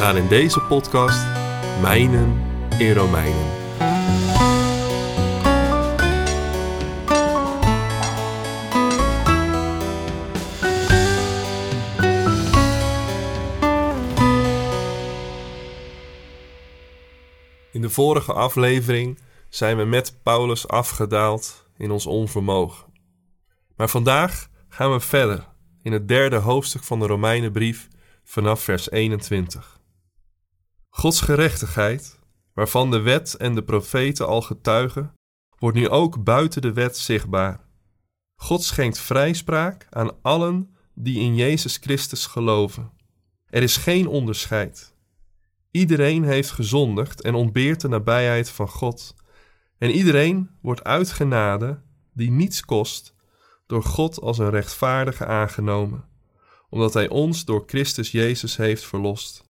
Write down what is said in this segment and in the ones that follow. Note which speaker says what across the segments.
Speaker 1: Gaan in deze podcast mijnen in Romeinen. In de vorige aflevering zijn we met Paulus afgedaald in ons onvermogen. Maar vandaag gaan we verder in het derde hoofdstuk van de Romeinenbrief vanaf vers 21. Gods gerechtigheid, waarvan de wet en de profeten al getuigen, wordt nu ook buiten de wet zichtbaar. God schenkt vrijspraak aan allen die in Jezus Christus geloven. Er is geen onderscheid. Iedereen heeft gezondigd en ontbeert de nabijheid van God. En iedereen wordt uit genade, die niets kost, door God als een rechtvaardige aangenomen, omdat Hij ons door Christus Jezus heeft verlost.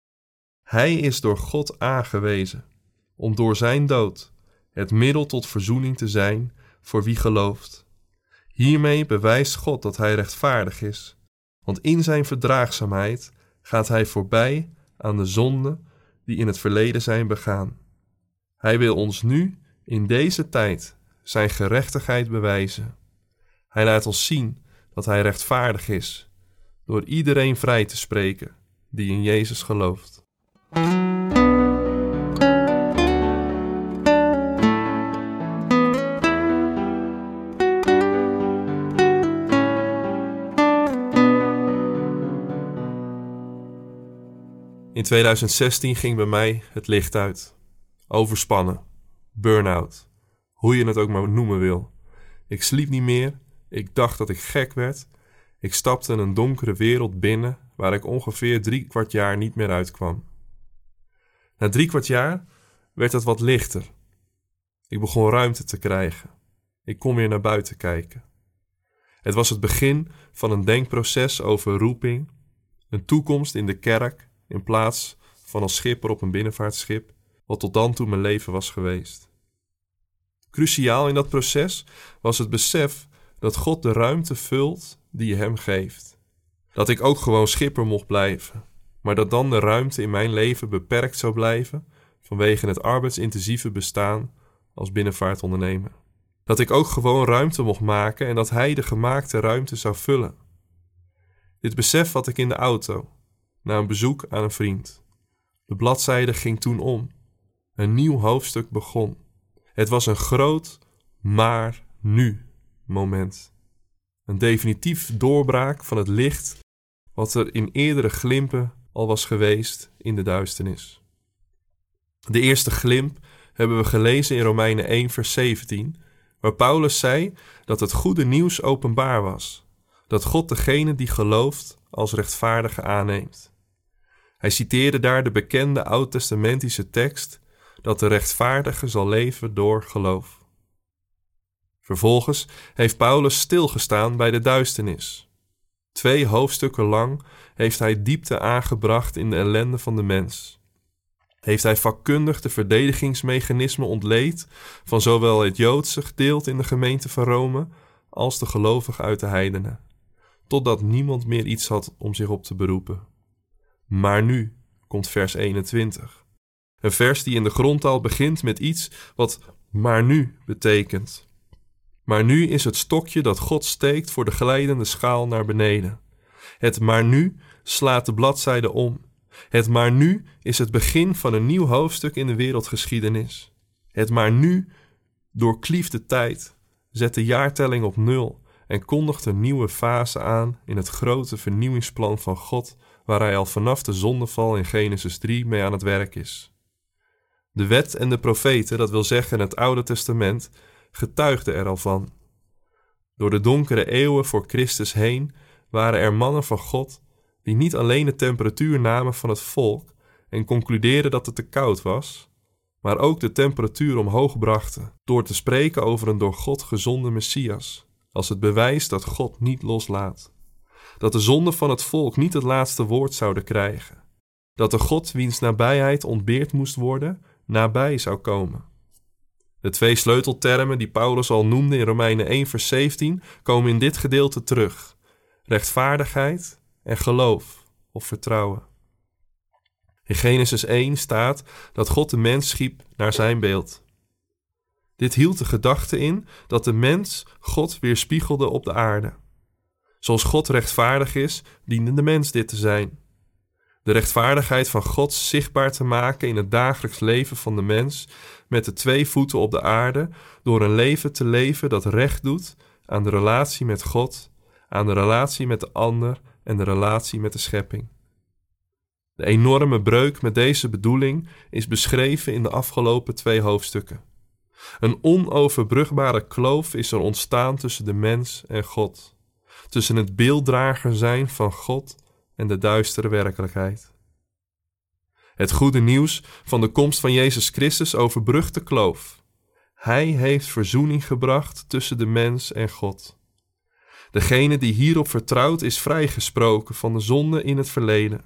Speaker 1: Hij is door God aangewezen, om door Zijn dood het middel tot verzoening te zijn voor wie gelooft. Hiermee bewijst God dat Hij rechtvaardig is, want in Zijn verdraagzaamheid gaat Hij voorbij aan de zonde die in het verleden zijn begaan. Hij wil ons nu, in deze tijd, zijn gerechtigheid bewijzen. Hij laat ons zien dat Hij rechtvaardig is, door iedereen vrij te spreken die in Jezus gelooft. In 2016 ging bij mij het licht uit. Overspannen, burn-out, hoe je het ook maar noemen wil. Ik sliep niet meer, ik dacht dat ik gek werd. Ik stapte een donkere wereld binnen waar ik ongeveer drie kwart jaar niet meer uitkwam. Na drie kwart jaar werd het wat lichter. Ik begon ruimte te krijgen. Ik kon weer naar buiten kijken. Het was het begin van een denkproces over roeping, een toekomst in de kerk in plaats van als schipper op een binnenvaartschip, wat tot dan toe mijn leven was geweest. Cruciaal in dat proces was het besef dat God de ruimte vult die je hem geeft. Dat ik ook gewoon schipper mocht blijven, maar dat dan de ruimte in mijn leven beperkt zou blijven vanwege het arbeidsintensieve bestaan als binnenvaartondernemer. Dat ik ook gewoon ruimte mocht maken en dat hij de gemaakte ruimte zou vullen. Dit besef had ik in de auto na een bezoek aan een vriend. De bladzijde ging toen om. Een nieuw hoofdstuk begon. Het was een groot maar nu moment. Een definitief doorbraak van het licht wat er in eerdere glimpen al was geweest in de duisternis. De eerste glimp hebben we gelezen in Romeinen 1 vers 17, waar Paulus zei dat het goede nieuws openbaar was, dat God degene die gelooft als rechtvaardige aanneemt. Hij citeerde daar de bekende oud-testamentische tekst dat de rechtvaardige zal leven door geloof. Vervolgens heeft Paulus stilgestaan bij de duisternis. Twee hoofdstukken lang heeft hij diepte aangebracht in de ellende van de mens. Heeft hij vakkundig de verdedigingsmechanismen ontleed van zowel het Joodse gedeelte in de gemeente van Rome als de gelovigen uit de heidenen, totdat niemand meer iets had om zich op te beroepen. Maar nu komt vers 21. Een vers die in de grondtaal begint met iets wat maar nu betekent. Maar nu is het stokje dat God steekt voor de glijdende schaal naar beneden. Het maar nu slaat de bladzijde om. Het maar nu is het begin van een nieuw hoofdstuk in de wereldgeschiedenis. Het maar nu doorklieft de tijd, zet de jaartelling op nul en kondigt een nieuwe fase aan in het grote vernieuwingsplan van God waar hij al vanaf de zondeval in Genesis 3 mee aan het werk is. De wet en de profeten, dat wil zeggen het Oude Testament, getuigden er al van. Door de donkere eeuwen voor Christus heen waren er mannen van God die niet alleen de temperatuur namen van het volk en concludeerden dat het te koud was, maar ook de temperatuur omhoog brachten door te spreken over een door God gezonde Messias, als het bewijs dat God niet loslaat. Dat de zonden van het volk niet het laatste woord zouden krijgen. Dat de God wiens nabijheid ontbeerd moest worden, nabij zou komen. De twee sleuteltermen die Paulus al noemde in Romeinen 1 vers 17 komen in dit gedeelte terug. Rechtvaardigheid en geloof of vertrouwen. In Genesis 1 staat dat God de mens schiep naar zijn beeld. Dit hield de gedachte in dat de mens God weerspiegelde op de aarde. Zoals God rechtvaardig is, diende de mens dit te zijn. De rechtvaardigheid van God zichtbaar te maken in het dagelijks leven van de mens met de twee voeten op de aarde, door een leven te leven dat recht doet aan de relatie met God, aan de relatie met de ander en de relatie met de schepping. De enorme breuk met deze bedoeling is beschreven in de afgelopen twee hoofdstukken. Een onoverbrugbare kloof is er ontstaan tussen de mens en God, tussen het beelddrager zijn van God en de duistere werkelijkheid. Het goede nieuws van de komst van Jezus Christus overbrugt de kloof. Hij heeft verzoening gebracht tussen de mens en God. Degene die hierop vertrouwt is vrijgesproken van de zonde in het verleden.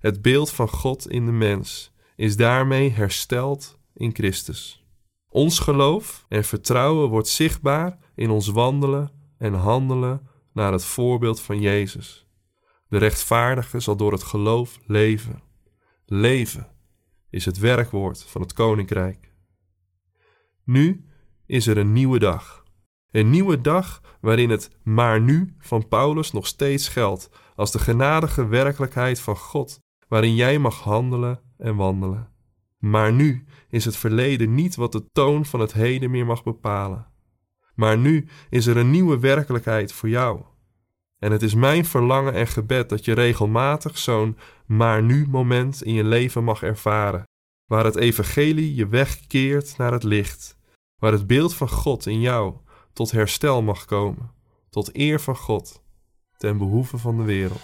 Speaker 1: Het beeld van God in de mens is daarmee hersteld in Christus. Ons geloof en vertrouwen wordt zichtbaar in ons wandelen en handelen naar het voorbeeld van Jezus. De rechtvaardige zal door het geloof leven. Leven is het werkwoord van het koninkrijk. Nu is er een nieuwe dag. Een nieuwe dag waarin het maar nu van Paulus nog steeds geldt als de genadige werkelijkheid van God, waarin jij mag handelen en wandelen. Maar nu is het verleden niet wat de toon van het heden meer mag bepalen. Maar nu is er een nieuwe werkelijkheid voor jou. En het is mijn verlangen en gebed dat je regelmatig zo'n maar nu moment in je leven mag ervaren, waar het evangelie je wegkeert naar het licht, waar het beeld van God in jou tot herstel mag komen, tot eer van God, ten behoeve van de wereld.